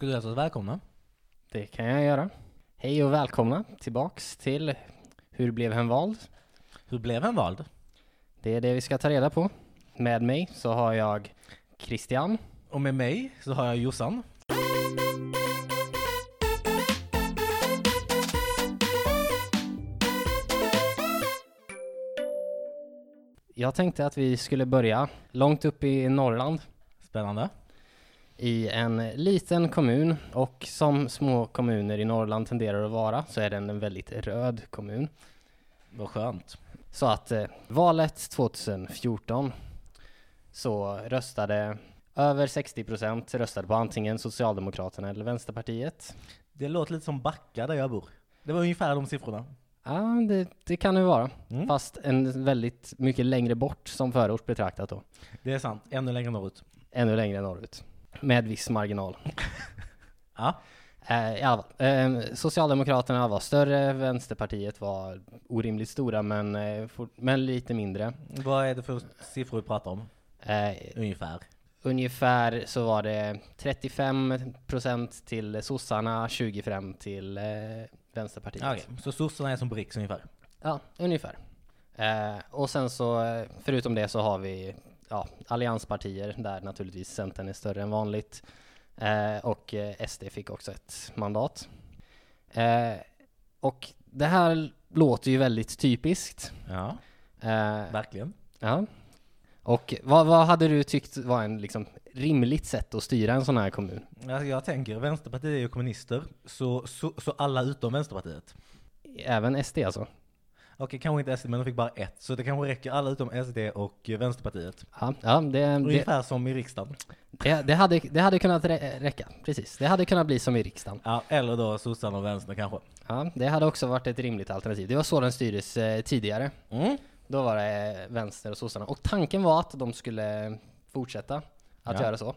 Skulle du hälsa oss välkomna? Det kan jag göra. Hej och välkomna tillbaks till Hur blev hen vald? Hur blev han vald? Det är det vi ska ta reda på. Med mig så har jag Christian. Och med mig så har jag Jossan. Jag tänkte att vi skulle börja långt upp i Norrland Spännande. I en liten kommun och som små kommuner i Norrland tenderar att vara så är den en väldigt röd kommun. Vad skönt. Så att eh, valet 2014 så röstade över 60% röstade på antingen Socialdemokraterna eller Vänsterpartiet. Det låter lite som Backa där jag bor. Det var ungefär de siffrorna. Ja, det, det kan det vara. Mm. Fast en väldigt mycket längre bort som förort betraktat då. Det är sant. Ännu längre norrut. Ännu längre norrut. Med viss marginal. Ja. Eh, i alla fall. Eh, Socialdemokraterna var större, Vänsterpartiet var orimligt stora men, eh, men lite mindre. Vad är det för siffror vi pratar om? Eh, Ungefär. ungefär så var det 35% till sossarna, 25% till eh, Vänsterpartiet. Okej, så sossarna är som på riks ungefär. Ja, ungefär. Eh, och sen så, förutom det så har vi ja, allianspartier där naturligtvis Centern är större än vanligt. Eh, och eh, SD fick också ett mandat. Eh, och det här låter ju väldigt typiskt. Ja, Eh, verkligen. ja. Och vad, vad hade du tyckt var en liksom rimligt sätt att styra en sån här kommun? Alltså jag tänker, Vänsterpartiet är ju kommunister, så, så, så alla utom Vänsterpartiet. Även SD alltså? Okej, kanske inte SD, men de fick bara ett, så det kanske räcker alla utom SD och Vänsterpartiet. Ja, ja det, det, Ungefär som i riksdagen. det, det, hade, det hade kunnat rä- räcka, precis. Det hade kunnat bli som i riksdagen. Ja, eller då sossarna och vänstern kanske. Ja, det hade också varit ett rimligt alternativ. Det var så den styrdes eh, tidigare. Mm. Då var det eh, vänster och sossarna. Och tanken var att de skulle fortsätta att Ja. göra så.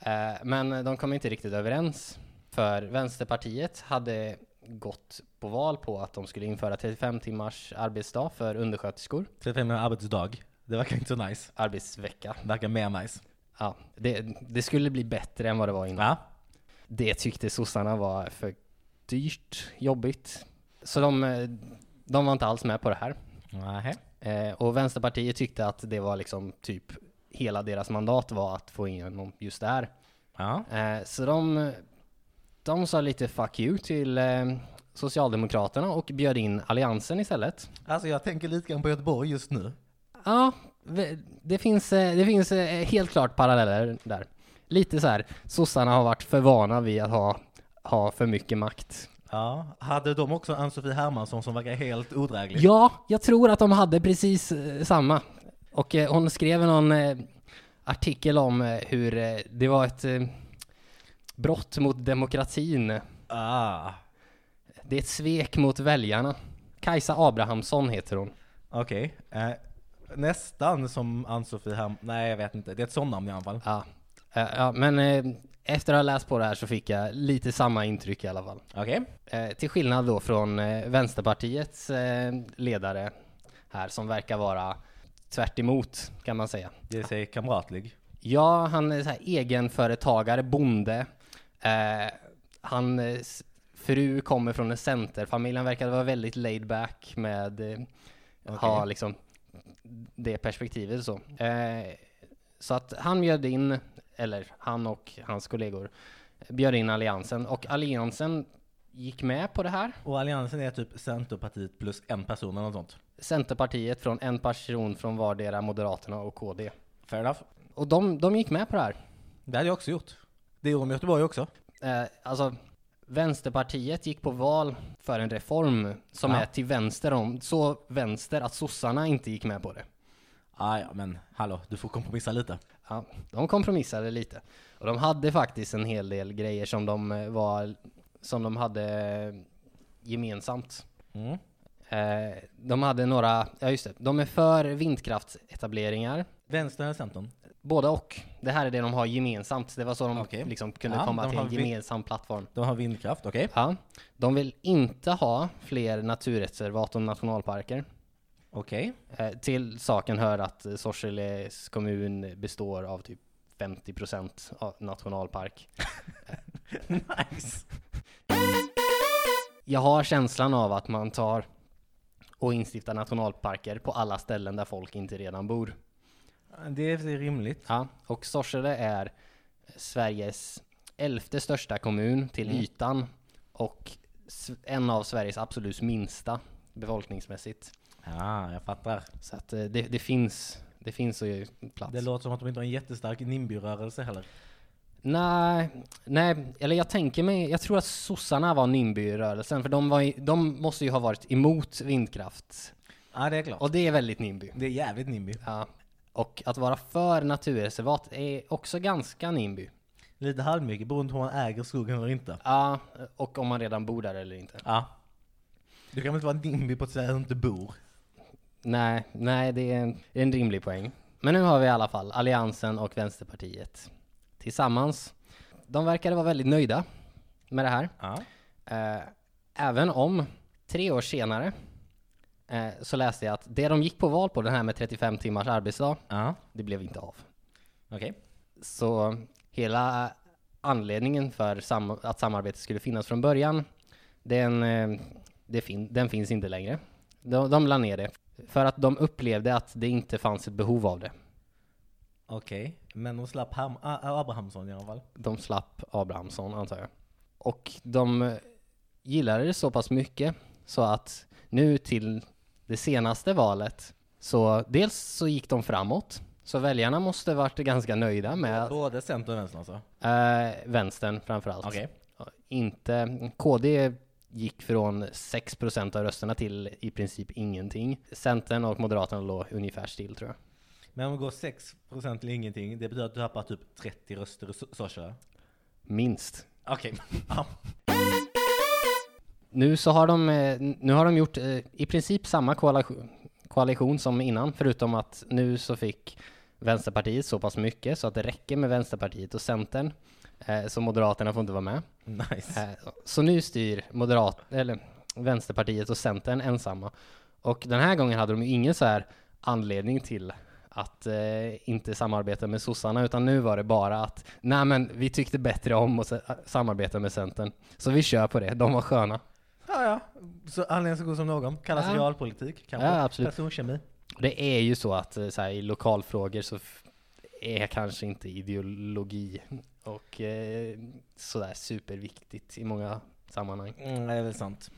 Eh, men de kom inte riktigt överens. För Vänsterpartiet hade gått på val på att de skulle införa 35 timmars arbetsdag för undersköterskor. 35 timmar arbetsdag. Det verkar inte så nice. Arbetsvecka. Verkar mer nice. Ja, det, det skulle bli bättre än vad det var innan. Ja. Det tyckte sossarna var för dyrt, jobbigt. Så de, de var inte alls med på det här. Nähä. Eh, och Vänsterpartiet tyckte att det var liksom typ hela deras mandat var att få igenom just det här. Ja. Eh, så de, de sa lite fuck you till eh, Socialdemokraterna och bjöd in Alliansen istället. Alltså jag tänker lite grann på Göteborg just nu. Ja, det finns, eh, det finns eh, helt klart paralleller där. Lite så här, sossarna har varit för vana vid att ha, ha för mycket makt. Ja. Hade de också Ann-Sofie Hermansson som verkar helt odräglig? Ja, jag tror att de hade precis eh, samma. Och hon skrev någon artikel om hur det var ett brott mot demokratin. Ah. Det är ett svek mot väljarna. Kajsa Abrahamsson heter hon. Okej. Eh, nästan som Ann-Sofie Hermansson. Nej, jag vet inte. Det är ett sånt namn i alla fall. Ja, Eh, ja men eh, efter att ha läst på det här så fick jag lite samma intryck i alla fall. Okej. Eh, till skillnad då från eh, Vänsterpartiets eh, ledare här som verkar vara tvärt emot, kan man säga. Det säger kamratlig. Ja, han är så här egenföretagare, bonde. Han fru kommer från en centerfamilj. Han verkar vara väldigt laid back med eh, ha Okej. liksom det perspektivet så. Eh, så att han bjöd in, eller han och hans kollegor bjöd in alliansen och alliansen gick med på det här. Och alliansen är typ Centerpartiet plus en person eller något sånt. Centerpartiet från en person från vardera Moderaterna och KD. Fair enough. Och de, de gick med på det här. Det hade jag också gjort. Det gjorde de i Göteborg också. Eh, alltså, Vänsterpartiet gick på val för en reform som Ja. är till vänster om, så vänster att sossarna inte gick med på det. Ah, ja, men hallå, du får kompromissa lite. Ja, de kompromissade lite. Och de hade faktiskt en hel del grejer som de eh, var, som de hade eh, gemensamt. Mm. Eh, de hade några, ja just det, de är för vindkraftsetableringar. Vänstern eller Centern? Båda och. Det här är det de har gemensamt. Det var så de Okej. liksom kunde Ja, komma de till har en gemensam plattform. De har vindkraft, okej. Ja, de vill inte ha fler naturreservat och nationalparker. Okej. Eh, till saken hör att eh, Sorseles kommun består av typ 50% av nationalpark. Nice. Jag har känslan av att man tar och instiftar nationalparker på alla ställen där folk inte redan bor. Det är rimligt. Ja, och Sorsele är Sveriges elfte största kommun till Mm. ytan och en av Sveriges absolut minsta befolkningsmässigt. Ja, jag fattar. Så att eh, det, det finns, det finns ju plats. Det låter som att de inte har en jättestark NIMBY-rörelse heller. Nej, nej, eller jag tänker mig, jag tror att sossarna var NIMBY-rörelsen, för de, var, de måste ju ha varit emot vindkraft. Ja, det är klart. Och det är väldigt NIMBY. Det är jävligt NIMBY. Ja. Och att vara för naturreservat är också ganska NIMBY. Lite halvmycket beroende på om man äger skogen eller inte. Ja, och om man redan bor där eller inte. Ja. Du kan väl inte vara NIMBY på ett ställe där du inte bor? Nej, nej, det är en, det är en rimlig poäng. Men nu har vi i alla fall Alliansen och Vänsterpartiet tillsammans. De verkade vara väldigt nöjda med det här. Ja. Eh, även om tre år senare eh, så läste jag att det de gick på val på, den här med 35 timmars arbetsdag, Ja. det blev inte av. Okej. Så hela anledningen för sam att samarbetet skulle finnas från början, den, eh, det fin den finns inte längre. De, de la ner det för att de upplevde att det inte fanns ett behov av det. Okej. Men de slapp Ham- A- Abrahamsson i alla fall. De slapp Abrahamsson antar jag. Och de eh, gillade det så pass mycket så att nu till det senaste valet så dels så gick de framåt så väljarna måste varit ganska nöjda med Både Centern och Vänstern alltså? eh, vänstern framförallt. Okej. Inte, KD gick från 6% av rösterna till i princip ingenting. Centern och Moderaterna låg ungefär still tror jag. Men om det går 6% till ingenting, det betyder att du tappar typ 30 röster i So- Sorsele? Minst. Okej. Ja. Nu så har de, eh, nu har de gjort eh, i princip samma koalition, koalition som innan, förutom att nu så fick Vänsterpartiet så pass mycket så att det räcker med Vänsterpartiet och Centern. Eh, så Moderaterna får inte vara med. Nice. Så nu styr Moderat, eller Vänsterpartiet och Centern ensamma. Och den här gången hade de ju ingen så här anledning till att eh, inte samarbeta med sossarna, utan nu var det bara att nej men vi tyckte bättre om att samarbeta med Centern. Så vi kör på det, de var sköna. Ja, ja. Så anledningen så god som någon. Kallas Ja. realpolitik, kanske. Ja, absolut. Personkemi. Det är ju så att eh, så här, i lokalfrågor så är kanske inte ideologi och eh, sådär superviktigt i många sammanhang. Mm, det är väl sant.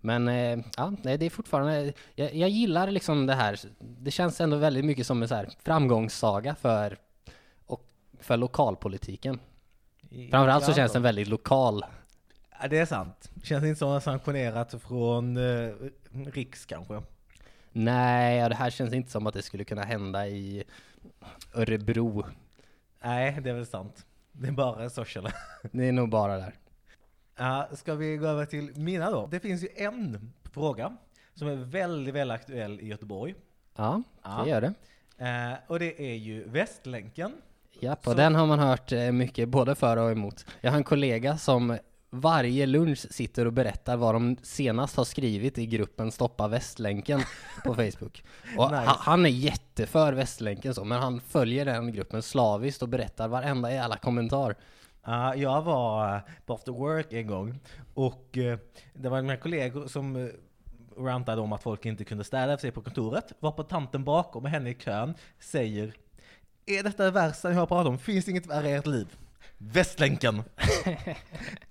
Men eh, ja, det är fortfarande, jag, jag gillar liksom det här, det känns ändå väldigt mycket som en så här framgångssaga för, och, för lokalpolitiken. Framförallt så känns den väldigt lokal. Ja, det är sant. Känns inte som sanktionerat från eh, Riks kanske. Nej, ja, det här känns inte som att det skulle kunna hända i Örebro. Nej, det är väl sant. Det är bara Sorsele. Det är nog bara där. Ja, ska vi gå över till mina då? Det finns ju en fråga som är väldigt, väldigt aktuell i Göteborg. Ja, Ja. det gör det. Eh, och det är ju Västlänken. Ja, på Så- den har man hört eh, mycket både för och emot. Jag har en kollega som varje lunch sitter och berättar vad de senast har skrivit i gruppen Stoppa Västlänken på Facebook. Och Nice. ha- han är jätteför Västlänken så, men han följer den gruppen slaviskt och berättar varenda jävla kommentar. Ja, jag var eh, på after work en gång och eh, det var mina kollegor som uh, rantade om att folk inte kunde städa efter sig på kontoret. Var på tanten bakom och henne i kön säger Är detta det värsta ni har pratat om? Finns inget värre i ert liv? Västlänken!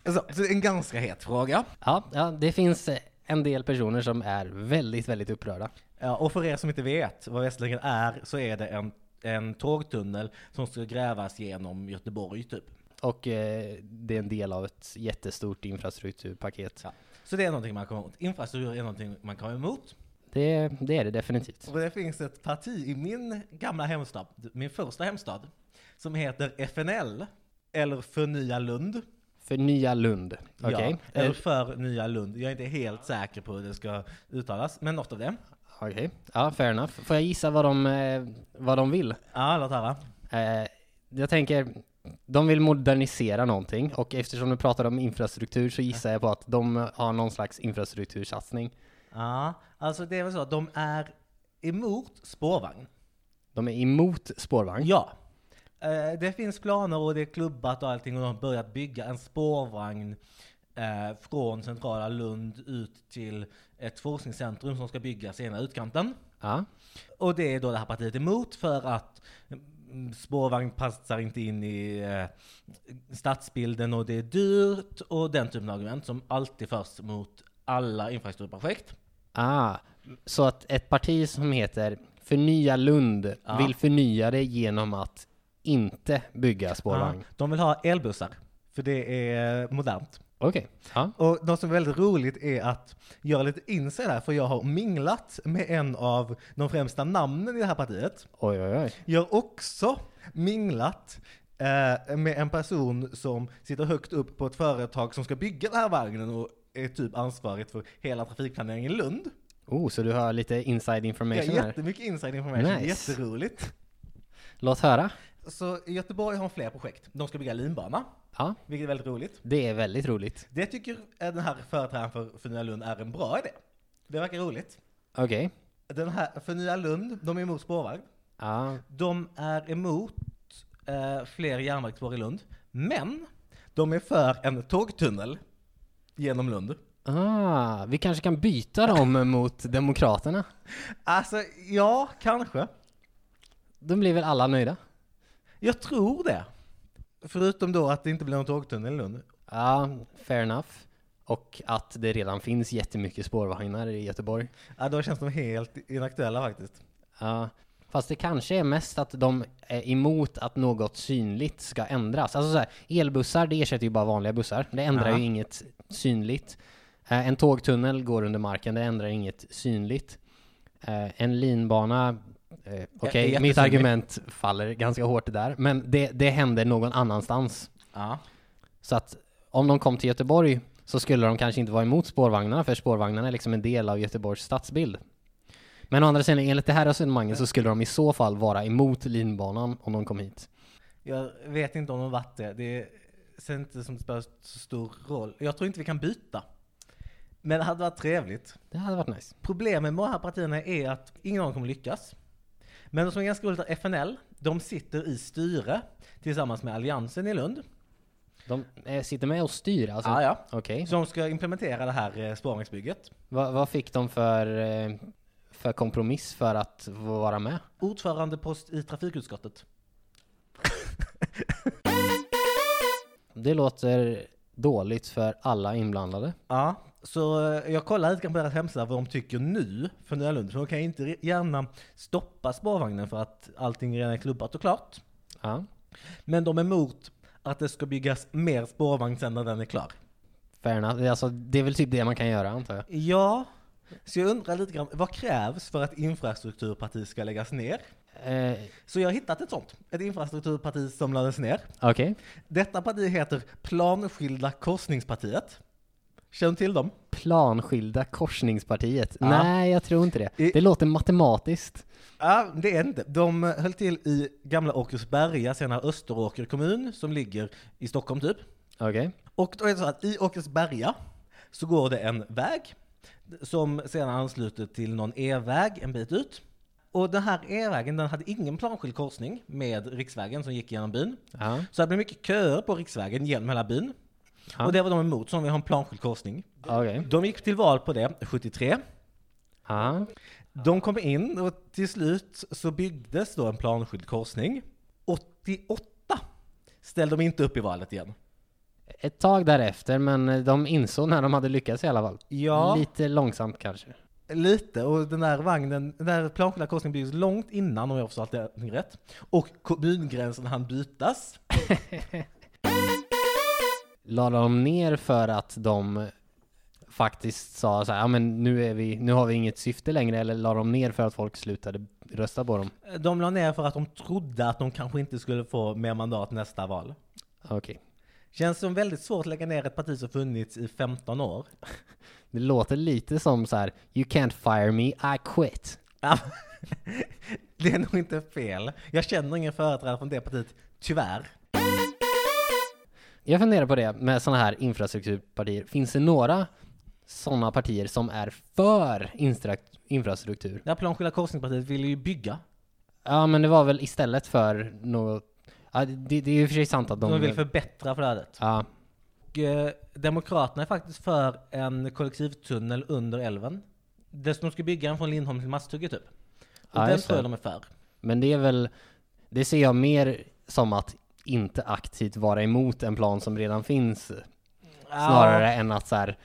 Så, så det är en ganska het fråga. Ja, ja, det finns eh, en del personer som är väldigt, väldigt upprörda. Ja, och för er som inte vet vad Västlänken är så är det en, en tågtunnel som ska grävas genom Göteborg typ. Och eh, det är en del av ett jättestort infrastrukturpaket. Ja. Så det är någonting man kommer emot. Infrastruktur är någonting man kommer emot. Det, det är det definitivt. Och det finns ett parti i min gamla hemstad, min första hemstad, som heter FNL, eller Förnya Lund. För Nya Lund, okej? Ja, eller Eh, för Nya Lund. Jag är inte helt säker på hur det ska uttalas, men något av det. Okej, ja fair enough. Får jag gissa vad de, eh, vad de vill? Ja, låt höra. Eh, jag tänker, de vill modernisera någonting och eftersom du pratar om infrastruktur så gissar jag på att de har någon slags infrastruktursatsning. Ja, alltså det är väl så att de är emot spårvagn. De är emot spårvagn. Ja. Eh, det finns planer och det är klubbat och allting och de har börjat bygga en spårvagn eh, från centrala Lund ut till ett forskningscentrum som ska byggas i ena utkanten. Ja. Och det är då det här partiet emot för att mm, spårvagn passar inte in i eh, stadsbilden och det är dyrt och den typen av argument som alltid förs mot alla infrastrukturprojekt. Ah, så att ett parti som heter Förnya Lund Ja. vill förnya det genom att inte bygga spårvagn. Ja, de vill ha elbussar, för det är modernt. Okej. Ja. Och något som är väldigt roligt är att göra lite inside här, för jag har minglat med en av de främsta namnen i det här partiet. Oj, oj, oj. Jag har också minglat eh, med en person som sitter högt upp på ett företag som ska bygga den här vagnen och är typ ansvarigt för hela trafikplaneringen i Lund. Oh, så du har lite inside information har här. jättemycket inside information, Nice. jätteroligt. Låt höra. Så Göteborg har fler projekt. De ska bygga linbana, Ja, vilket är väldigt roligt. det är väldigt roligt. Det tycker eh, den här företrädaren för Förnya Lund är en bra idé. Det verkar roligt. Okej. Den här Förnya Lund, de är emot spårvagn. Ja, De är emot eh, fler järnvägsspår i Lund, men de är för en tågtunnel genom Lund. ah, vi kanske kan byta dem mot Demokraterna. Alltså, ja, kanske. Då blir väl alla nöjda? Jag tror det. Förutom då att det inte blir någon tågtunnel i Lund. Ja, fair enough. Och att det redan finns jättemycket spårvagnar i Göteborg. Ja, då känns de helt inaktuella faktiskt. Ja, fast det kanske är mest att de är emot att något synligt ska ändras. Alltså så här, elbussar, det ersätter ju bara vanliga bussar. Det ändrar Ja. ju inget synligt. Eh, en tågtunnel går under marken, det ändrar inget synligt. Eh, en linbana, eh, okej, är mitt argument faller ganska hårt där, men det, det händer någon annanstans. Ja. Så att om de kom till Göteborg så skulle de kanske inte vara emot spårvagnarna, för spårvagnarna är liksom en del av Göteborgs stadsbild. Men å andra sidan, enligt det här resonemanget så skulle de i så fall vara emot linbanan om de kom hit. Jag vet inte om de varit det. Det ser inte som det spelar så stor roll. Jag tror inte vi kan byta. Men det hade varit trevligt. Det hade varit nice. Problemet med de här partierna är att ingen av dem kommer lyckas. Men det som är ganska roligt är FNL, de sitter i styre tillsammans med Alliansen i Lund. De eh, sitter med och styr alltså? Ja, ja. Okej. Så de ska implementera det här eh. Va, vad fick de för, eh, för kompromiss för att vara med? Ordförandepost i trafikutskottet. Det låter dåligt för alla inblandade. Ja, så eh, jag kollar lite grann på deras hemsida vad de tycker nu för Nya Lund. För de kan inte gärna stoppa spårvagnen för att allting redan är klubbat och klart. Ja. Men de är emot att det ska byggas mer spårvagn sen när den är klar. Fair enough. Alltså, det är väl typ det man kan göra antar jag. Ja, så jag undrar lite grann, vad krävs för att infrastrukturparti ska läggas ner? Eh, Så jag har hittat ett sånt, ett infrastrukturparti som lades ner. Okej. Detta parti heter Planskilda korsningspartiet. Känner du till dem? Planskilda korsningspartiet. Ja. Nej, jag tror inte det. I- Det låter matematiskt. Ja, det är inte. De höll till i gamla Åkersberga, senare Österåker kommun, som ligger i Stockholm typ. Okej. Och då är det så att i Åkersberga så går det en väg som sedan ansluter till någon E-väg en bit ut. Och den här E-vägen den hade ingen planskild korsning med riksvägen som gick genom byn. Ja. Så det blev mycket köer på riksvägen genom hela byn. Ja. Och det var de emot, så de vill ha en planskild korsning. Okej. De gick till val på det 73. Ja. De kom in och till slut så byggdes då en planskild korsning. 88 ställde de inte upp i valet igen. Ett tag därefter, men de insåg när de hade lyckats i alla fall. Ja. Lite långsamt kanske. Lite, och den där vagnen, den där planskilda korsningen byggdes långt innan om jag förstått det rätt. Och kommungränsen hann bytas. La de ner för att de faktiskt sa så här, ja men nu är vi, nu har vi inget syfte längre, eller la de ner för att folk slutade rösta på dem? De la ner för att de trodde att de kanske inte skulle få mer mandat nästa val. Okej. Känns som väldigt svårt att lägga ner ett parti som funnits i 15 år. Det låter lite som så här, you can't fire me, I quit. Det är nog inte fel. Jag känner ingen företrädare från det partiet, tyvärr. Jag funderar på det med sådana här infrastrukturpartier. Finns det några sådana partier som är för infrastruktur? Här planskilda korsningspartiet ville ju bygga. Ja, men det var väl istället för något... Ja, det, det är ju för sig sant att de... De vill förbättra flödet. ja, Och, eh, Demokraterna är faktiskt för en kollektivtunnel under älven. Det de ska bygga den från Lindholm till Masthugget typ. Och Ja, den tror jag de är för. men det är väl... Det ser jag mer som att inte aktivt vara emot en plan som redan finns. Snarare än att så här,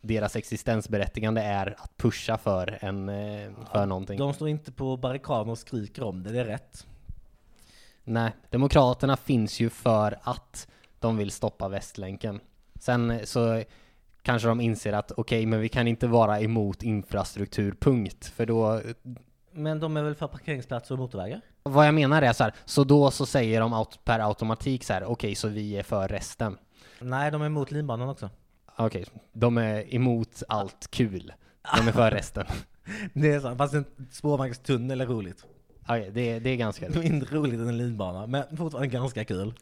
deras existensberättigande är att pusha för en, eh, för någonting. De står inte på barrikaden och skriker om det, det är rätt. Nej, Demokraterna finns ju för att de vill stoppa Västlänken. Sen så kanske de inser att okej, men vi kan inte vara emot infrastruktur, punkt. För då, Men de är väl för parkeringsplatser och motorvägar? Vad jag menar är så här, så då så säger de aut- per automatik så här, okej, så vi är för resten. Nej, de är emot linbanan också. Okej, de är emot allt kul. De är för resten. Det är sant, fast en spårvagnstunnel är roligt. Okej, det, det är ganska är mindre roligt än en linbana, men fortfarande ganska kul.